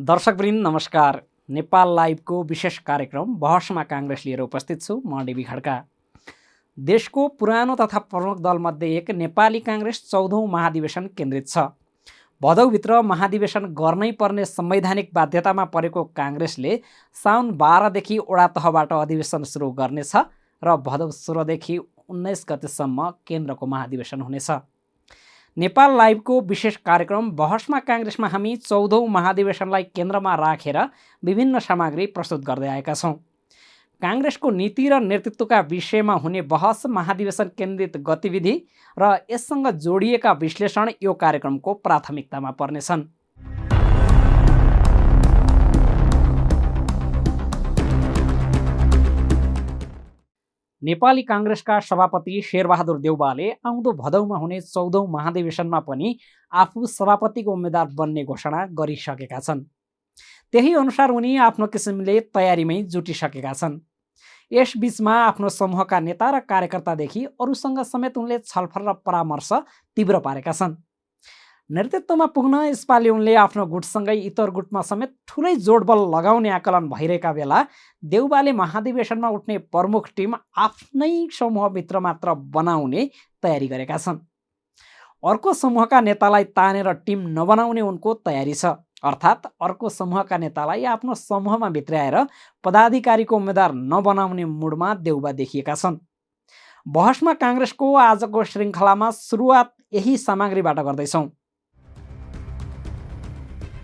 दर्शकवृन्द नमस्कार। नेपाल लाइभको विशेष कार्यक्रम बहसमा काङ्ग्रेस लिएर उपस्थित छु म डेबी खड्का। देशको पुरानो तथा प्रमुख दलमध्ये एक नेपाली काङ्ग्रेस चौधौँ महाधिवेशन केन्द्रित छ। भदौभित्र महाधिवेशन गर्नै पर्ने संवैधानिक बाध्यतामा परेको काङ्ग्रेसले साउन बाह्रदेखि ओडा तहबाट अधिवेशन सुरु गर्नेछ र भदौ सोह्रदेखि उन्नाइस गतेसम्म केन्द्रको महाधिवेशन हुनेछ। नेपाल लाइभको विशेष कार्यक्रम बहसमा काङ्ग्रेसमा हामी चौधौँ महाधिवेशनलाई केन्द्रमा राखेर विभिन्न सामग्री प्रस्तुत गर्दै आएका छौँ। काङ्ग्रेसको नीति र नेतृत्वका विषयमा हुने बहस महाधिवेशन केन्द्रित गतिविधि र यससँग जोडिएका विश्लेषण यो कार्यक्रमको प्राथमिकतामा पर्नेछन्। नेपाली काङ्ग्रेसका सभापति शेरबहादुर देउबाले आउँदो भदौमा हुने चौधौँ महाधिवेशनमा पनि आफू सभापतिको उम्मेद्वार बन्ने घोषणा गरिसकेका छन्। त्यही अनुसार उनी आफ्नो किसिमले तयारीमै जुटिसकेका छन्। यसबीचमा आफ्नो समूहका नेता र कार्यकर्तादेखि अरूसँग समेत उनले छलफल र परामर्श तीव्र पारेका छन्। नेतृत्वमा पुग्न यसपालि उनले आफ्नो गुटसँगै इतर गुटमा समेत ठुलै जोडबल लगाउने आकलन भइरहेका बेला देउबाले महाधिवेशनमा उठ्ने प्रमुख टिम आफ्नै समूहभित्र मात्र बनाउने तयारी गरेका छन्। अर्को समूहका नेतालाई तानेर टिम नबनाउने उनको तयारी छ। अर्थात् अर्को समूहका नेतालाई आफ्नो समूहमा भित्राएर पदाधिकारीको उम्मेद्वार नबनाउने मुडमा देउबा देखिएका छन्। बहसमा काङ्ग्रेसको आजको श्रृङ्खलामा सुरुवात यही सामग्रीबाट गर्दैछौँ।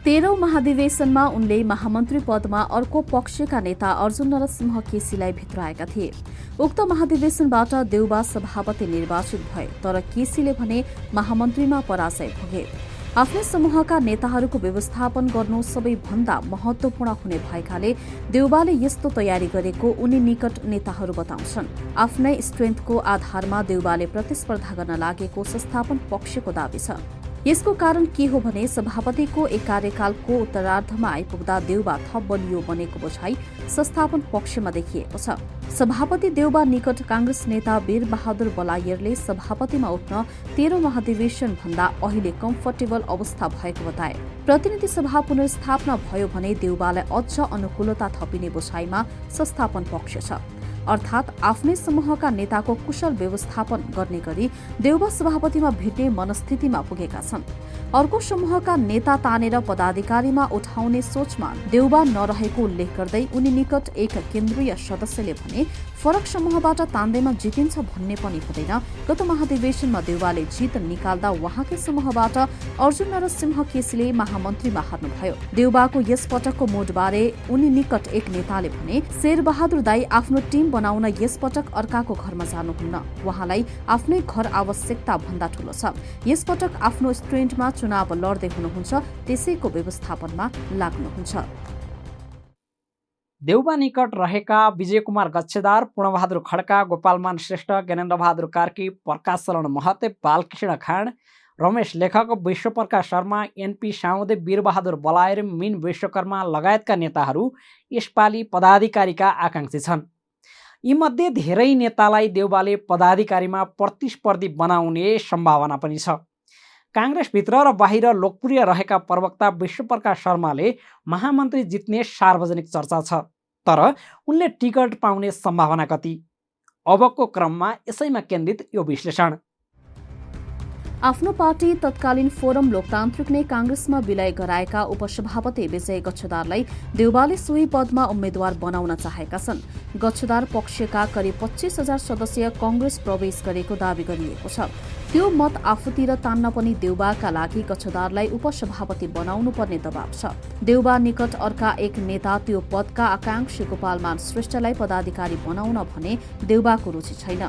तेह्रौं महाधिवेशनमा उनले महामन्त्री पदमा अर्को पक्षका नेता अर्जुन नरसिंह केसीलाई भित्राएका थिए। उक्त महाधिवेशनबाट देउबा सभापति निर्वाचित भए तर केसीले भने महामन्त्रीमा पराजय भोगे। आफ्नै समूहका नेताहरूको व्यवस्थापन गर्नु सबैभन्दा महत्वपूर्ण हुने भएकाले देउबाले यस्तो तयारी गरेको उनी निकट नेताहरू बताउँछन्। आफ्नै स्ट्रेन्थको आधारमा देउबाले प्रतिस्पर्धा गर्न लागेको संस्थापन पक्षको दावी छ। यसको कारण के हो भने सभापतिको एक कार्यकालको उत्तरार्धमा आइपुग्दा देउबा थप बलियो बनेको बुझाइ संस्थापन पक्षमा देखिएको छ। सभापति देउबा निकट काङ्ग्रेस नेता वीर बहादुर बलायरले सभापतिमा उठ्न तेह्रौं महाधिवेशन भन्दा अहिले कम्फर्टेबल अवस्था भएको बताए। प्रतिनिधि सभा पुनर्स्थापना भयो भने देउबालाई अझ अनुकूलता थपिने बुझाइमा संस्थापन पक्ष छ। अर्थात् आफ्नै समूहका नेताको कुशल व्यवस्थापन गर्ने गरी देउबा सभापतिमा भेट्ने मनस्थितिमा पुगेका छन्। अर्को समूहका नेता तानेर पदाधिकारीमा उठाउने सोचमा देउबा नरहेको उल्लेख गर्दै उनी निकट एक केन्द्रीय सदस्यले भने फरक समूहबाट तान्दैमा जितिन्छ भन्ने पनि हुँदैन। गत महाधिवेशनमा देउवाले जित निकाल्दा उहाँकै समूहबाट अर्जुन नरसिंह केसीले महामन्त्रीमा हार्नुभयो। देउबाको यस पटकको मोडबारे उनी निकट एक नेताले भने शेरबहादुर दाई आफ्नो टिम बनाउन यस पटक अर्काको घरमा जानुहुन्न। उहाँलाई आफ्नै घर आवश्यकता भन्दा ठूलो छ। यसपटक आफ्नो स्ट्रेन्टमा चुनाव लड्दै हुनुहुन्छ त्यसैको व्यवस्थापनमा लाग्नुहुन्छ। देउबा निकट रहेका विजय कुमार गच्छेदार पूर्णबहादुर खड्का गोपालमान श्रेष्ठ ज्ञानेन्द्र बहादुर कार्की प्रकाश चरण महते बालकृष्ण खाँड रमेश लेखक विश्वप्रकाश शर्मा एनपी साउदे वीरबहादुर बलायर मिन विश्वकर्मा लगायतका नेताहरू यसपालि पदाधिकारीका आकाङ्क्षी छन्। यीमध्ये धेरै नेतालाई देउबाले पदाधिकारीमा प्रतिस्पर्धी बनाउने सम्भावना पनि छ। काङ्ग्रेसभित्र र बाहिर लोकप्रिय रहेका प्रवक्ता विश्वप्रकाश शर्माले महामन्त्री जित्ने सार्वजनिक चर्चा छ। तर उनले टिकट पाउने सम्भावना कति? अबको क्रममा यसैमा केन्द्रित यो विश्लेषण। आफ्नो पार्टी तत्कालीन फोरम लोकतान्त्रिक नै काङ्ग्रेसमा विलय गराएका उपसभापति विजय गच्छदारलाई देउबाले सोही पदमा उम्मेद्वार बनाउन चाहेका छन्। गच्छदार पक्षका करिब पच्चिस हजार सदस्य कंग्रेस प्रवेश गरेको दावी गरिएको छ। त्यो मत आफूतिर तान्न पनि देउबाका लागि गच्छदारलाई उपसभापति बनाउनु पर्ने दबाव छ। देउबा निकट अर्का एक नेता त्यो पदका आकांक्षी गोपालमान श्रेष्ठलाई पदाधिकारी बनाउन भने देउबाको रुचि छैन।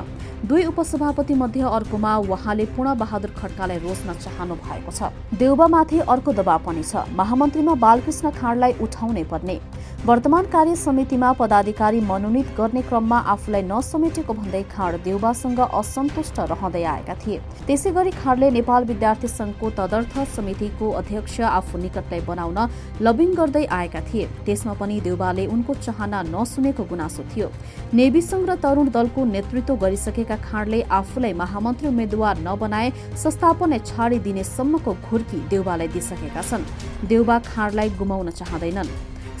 दुई उपसभापति मध्ये अर्कोमा उहाँले पूर्ण बहादुर खड्कालाई रोज्न चाहनु भएको छ। देउबामाथि अर्को दबाव पनि छ। महामन्त्रीमा बालकृष्ण खाँडलाई उठाउनै पर्ने। वर्तमान कार्य समितिमा पदाधिकारी मनोनित गर्ने क्रममा आफूलाई नसमेटेको भन्दै खाँड देउबासँग असन्तुष्ट रहँदै आएका थिए। त्यसै गरी खाँडले नेपाल विद्यार्थी संघको तदर्थ समितिको अध्यक्ष आफू निकटलाई बनाउन लबिङ गर्दै आएका थिए। त्यसमा पनि देउबाले उनको चाहना नसुनेको गुनासो थियो। नेवी संघ र तरुण दलको नेतृत्व गरिसकेका खाँडले आफूलाई महामन्त्री उम्मेद्वार नबनाए संस्थापन छाडिदिनेसम्मको हुर्की देउबालाई दिइसकेका छन्। देउबा खाँडलाई गुमाउन चाहँदैनन्।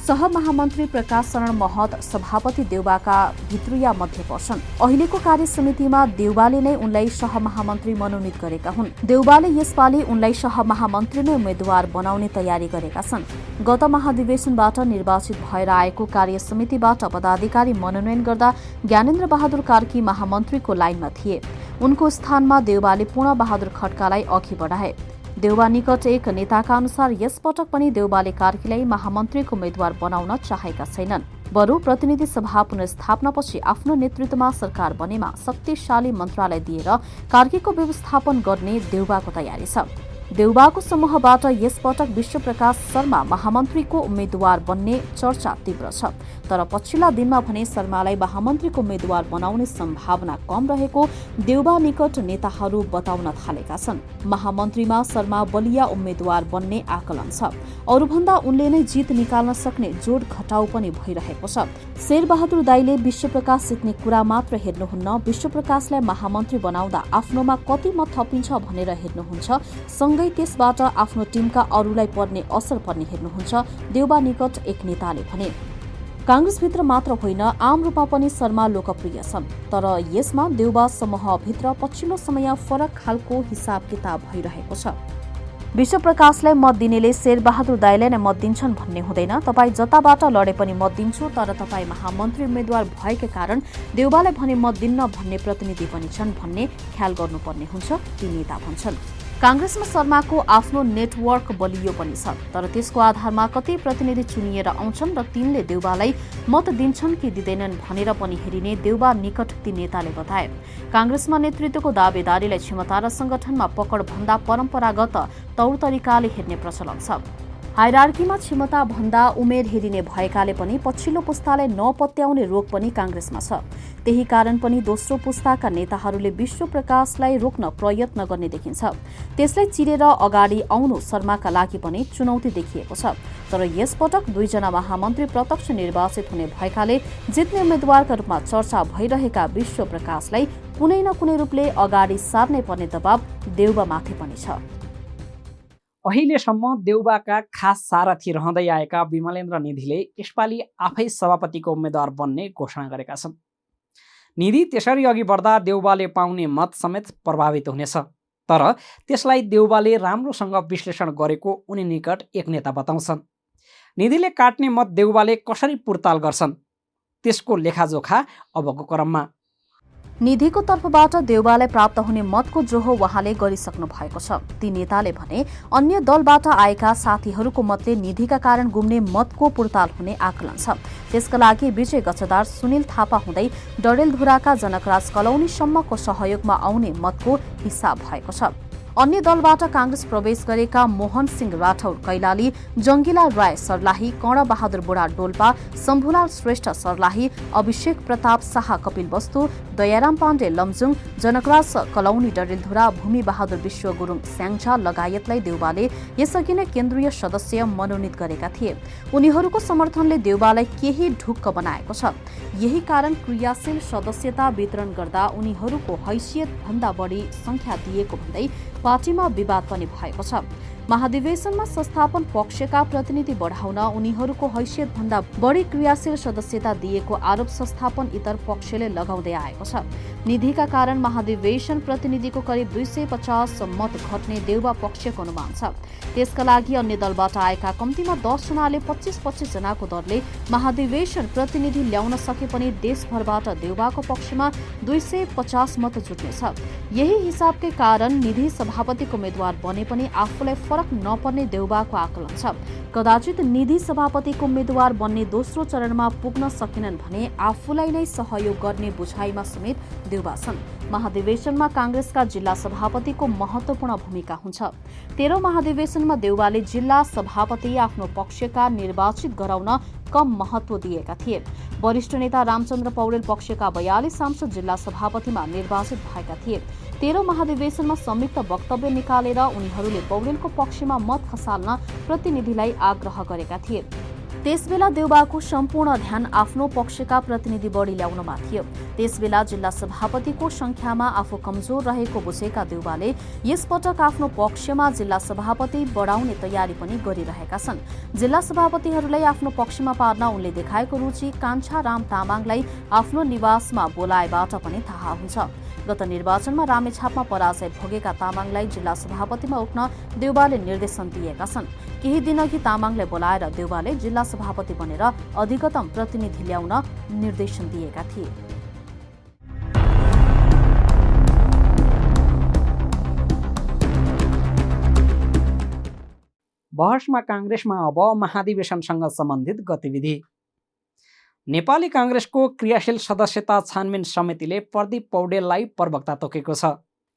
सहमहामन्त्री प्रकाश शरण महत सभापति देउबाका भित्रुया मध्ये पर्छन्। अहिलेको कार्य समितिमा देउबाले नै उनलाई सहमहामन्त्री मनोनित गरेका हुन्। देउबाले यसपालि उनलाई सहमहामन्त्री नै उम्मेद्वार बनाउने तयारी गरेका छन्। गत महाधिवेशनबाट निर्वाचित भएर आएको कार्य समितिबाट पदाधिकारी मनोनयन गर्दा ज्ञानेन्द्र बहादुर कार्की महामन्त्रीको लाइनमा थिए। उनको स्थानमा देउबाले पूर्ण बहादुर खड्कालाई अघि बढाए। देउबा निकट एक नेताका अनुसार यसपटक पनि देउबाले कार्कीलाई महामन्त्रीको उम्मेद्वार बनाउन चाहेका छैनन्। बरु प्रतिनिधि सभा पुनर्स्थापनापछि आफ्नो नेतृत्वमा सरकार बनेमा शक्तिशाली मन्त्रालय दिएर कार्कीको व्यवस्थापन गर्ने देउबाको तयारी छ। देउबाको समूहबाट यसपटक विश्वप्रकाश शर्मा महामन्त्रीको उम्मेद्वार बन्ने चर्चा तीव्र छ। तर पछिल्ला दिनमा भने शर्मालाई महामन्त्रीको उम्मेद्वार बनाउने सम्भावना कम रहेको देउबा निकट नेताहरू बताउन थालेका छन्। महामन्त्रीमा शर्मा बलिया उम्मेद्वार बन्ने आकलन छ। अरूभन्दा उनले नै जित निकाल्न सक्ने जोड घटाउ पनि भइरहेको छ। शेरबहादुर दाईले विश्वप्रकाश जित्ने कुरा मात्र हेर्नुहुन्न। विश्वप्रकाशलाई महामन्त्री बनाउँदा आफ्नोमा कति मत थपिन्छ भनेर हेर्नुहुन्छ। सँगै त्यसबाट आफ्नो टिमका अरूलाई पर्ने असर पर्ने हेर्नुहुन्छ। देउबा निकट एक नेताले भने काङ्ग्रेसभित्र मात्र होइन आम रूपमा पनि शर्मा लोकप्रिय छन्। तर यसमा देउबा समूहभित्र पछिल्लो समय फरक खालको हिसाब किताब भइरहेको छ। विश्वप्रकाशलाई मत दिनेले शेरबहादुर दाईलाई नै मत दिन्छन् भन्ने हुँदैन। तपाईँ जताबाट लडे पनि मत दिन्छु तर तपाईँ महामन्त्री उम्मेद्वार भएकै कारण देउबालाई भने मत दिन्न भन्ने प्रतिनिधि पनि छन् भन्ने ख्याल गर्नुपर्ने हुन्छ ती नेता भन्छन्। काङ्ग्रेसमा शर्माको आफ्नो नेटवर्क बलियो पनि छ तर त्यसको आधारमा कति प्रतिनिधि चुनिएर आउँछन् र तिनले देउबालाई मत दिन्छन् कि दिँदैनन् भनेर पनि हेरिने देउबा निकट ती नेताले बताए। काङ्ग्रेसमा नेतृत्वको दावेदारीलाई क्षमता र संगठनमा पकड भन्दा परम्परागत तौर तरिकाले हेर्ने प्रचलन छ। हाइरार्कीमा क्षमता भन्दा उमेर हेरिने भएकाले पनि पछिल्लो पुस्तालाई नपत्याउने रोग पनि काङ्ग्रेसमा छ। त्यही कारण पनि दोस्रो पुस्ताका नेताहरूले विश्व प्रकाशलाई रोक्न प्रयत्न गर्ने देखिन्छ। त्यसलाई चिरेर अगाडि आउनु शर्माका लागि पनि चुनौती देखिएको छ। तर यसपटक दुईजना महामन्त्री प्रत्यक्ष निर्वाचित हुने भएकाले जित्ने उम्मेद्वारका रूपमा चर्चा भइरहेका विश्व प्रकाशलाई कुनै न कुनै रूपले अगाडि सार्नै पर्ने दबाव देउबामाथि पनि छ। अहिलेसम्म देउबाका खास सारथी रहँदै आएका विमलेन्द्र निधिले यसपालि आफै सभापतिको उम्मेद्वार बन्ने घोषणा गरेका छन्। निधि त्यसरी अघि बढ्दा देउबाले पाउने मत समेत प्रभावित हुनेछ तर त्यसलाई देउबाले राम्रोसँग विश्लेषण गरेको उनी निकट एक नेता बताउँछन्। निधिले काट्ने मत देउबाले कसरी पुर्ताल गर्छन् त्यसको लेखाजोखा अबको क्रममा। निधिको तर्फबाट देउबालाई प्राप्त हुने मतको जोहो उहाँले गरिसक्नु भएको छ। ती नेताले भने अन्य दलबाट आएका साथीहरूको मतले निधिका कारण गुम्ने मतको पुर्ताल हुने आकलन छ। त्यसका लागि विजय गच्छदार सुनिल थापा हुँदै डडेलधुराका जनकराज कलौनीसम्मको सहयोगमा आउने मतको हिसाब भएको छ। अन्य दलबाट काङ्ग्रेस प्रवेश गरेका मोहन सिंह राठौर कैलाली जङ्गिलाल राय सर्लाही कर्णबहादुर बुढा डोल्पा शम्भुलाल श्रेष्ठ सर्लाही अभिषेक प्रताप शाह कपिल वस्तु दयाराम पाण्डे लमजुङ जनकराज कलौनी डरेलधुरा भूमि बहादुर विश्व गुरुङ स्याङझा लगायतलाई देउबाले यसअघि नै केन्द्रीय सदस्य मनोनित गरेका थिए। उनीहरूको समर्थनले देउबालाई केही ढुक्क बनाएको छ। यही कारण क्रियाशील सदस्यता वितरण गर्दा उनीहरूको हैसियत भन्दा बढी संख्या दिएको भन्दै पार्टीमा विवाद पनि भएको छ। महाधिवेशनमा संस्थापन पक्षका प्रतिनिधि बढाउन उनीहरूको हैसियत भन्दा बढी क्रियाशील सदस्यता दिएको आरोप संस्थापन इतर पक्षले लगाउँदै आएको छ। निधिका कारण महाधिवेशन प्रतिनिधिको करिब दुई सय पचास मत घट्ने देउबा पक्षको अनुमान छ। त्यसका लागि अन्य दलबाट आएका कम्तीमा दसजनाले पच्चिस जनाको दरले महाधिवेशन प्रतिनिधि ल्याउन सके पनि देशभरबाट देउबाको पक्षमा दुई सय पचास मत जुट्नेछ। यही हिसाबकै कारण निधि सभापतिको उम्मेद्वार बने पनि आफूलाई फरक नपर्ने देउबाको आकलन छ। कदाचित निधि सभापतिको उम्मेद्वार बन्ने दोस्रो चरणमा पुग्न सकेनन् भने आफूलाई नै सहयोग गर्ने बुझाइमा समेत देउबा छन्। महाधिवेशनमा काङ्ग्रेसका जिल्ला सभापतिको महत्वपूर्ण भूमिका हुन्छ। तेह्रौं महाधिवेशनमा देउबाले जिल्ला सभापति आफ्नो पक्षका निर्वाचित गराउन कम महत्व दिएका थिए। वरिष्ठ नेता रामचन्द्र पौडेल पक्षका बयालिस सांसद जिल्ला सभापतिमा निर्वाचित भएका थिए। तेह्रौं महाधिवेशनमा संयुक्त वक्तव्य निकालेर उनीहरूले पौडेलको पक्षमा मत खसाल्न प्रतिनिधिलाई आग्रह गरेका थिए। त्यसबेला देउबाको सम्पूर्ण ध्यान आफ्नो पक्षका प्रतिनिधि बढी ल्याउनमा थियो। त्यसबेला जिल्ला सभापतिको संख्यामा आफू कमजोर रहेको बुझेका देउबाले यसपटक आफ्नो पक्षमा जिल्ला सभापति बढाउने तयारी पनि गरिरहेका छन्। जिल्ला सभापतिहरूलाई आफ्नो पक्षमा पार्न उनले देखाएको रुचि कान्छा राम तामाङलाई आफ्नो निवासमा बोलाएबाट पनि थाहा हुन्छ। गत निर्वाचनमा रामेछापमा पराजय भोगेका तामाङलाई जिल्ला सभापतिमा उठ्न देउबाले निर्देशन दिएका छन्। केही दिनअघि तामाङलाई बोलाएर देउबाले जिल्ला सभापति बनेर अधिकतम प्रतिनिधि ल्याउन निर्देशन दिएका थिए। बहसमा काङ्ग्रेसमा अब महाधिवेशनसँग सम्बन्धित गतिविधि। नेपाली काङ्ग्रेसको क्रियाशील सदस्यता छानबिन समितिले प्रदीप पौडेललाई प्रवक्ता तोकेको छ।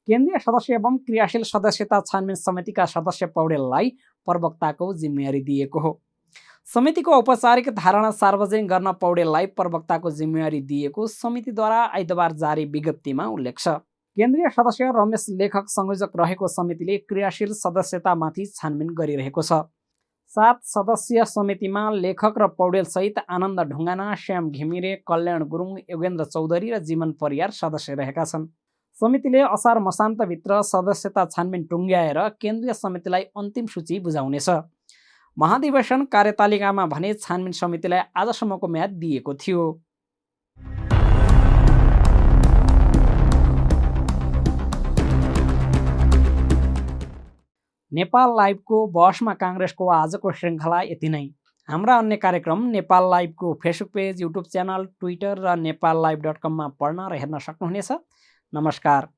केन्द्रीय सदस्य एवं क्रियाशील सदस्यता छानबिन समितिका सदस्य पौडेललाई प्रवक्ताको जिम्मेवारी दिएको हो। समितिको औपचारिक धारणा सार्वजनिक गर्न पौडेललाई प्रवक्ताको जिम्मेवारी दिएको समितिद्वारा आइतबार जारी विज्ञप्तिमा उल्लेख छ। केन्द्रीय सदस्य रमेश लेखक संयोजक रहेको समितिले क्रियाशील सदस्यतामाथि छानबिन गरिरहेको छ। सात सदस्यीय समितिमा लेखक र पौडेलसहित आनन्द ढुङ्गाना श्याम घिमिरे कल्याण गुरुङ योगेन्द्र चौधरी र जीवन परियार सदस्य रहेका छन्। समितिले असार मसान्तभित्र सदस्यता छानबिन टुङ्ग्याएर केन्द्रीय समितिलाई अन्तिम सूची बुझाउनेछ। महाधिवेशन कार्यतालिकामा भने छानबिन समितिलाई आजसम्मको म्याद दिएको थियो। नेपाल लाइभको बसमा काङ्ग्रेसको आजको श्रृङ्खला यति नै। हाम्रा अन्य कार्यक्रम Nepal लाइभको Facebook page YouTube channel Twitter र नेपाल लाइभ डट कममा पढ्न र हेर्न सक्नुहुनेछ। नमस्कार।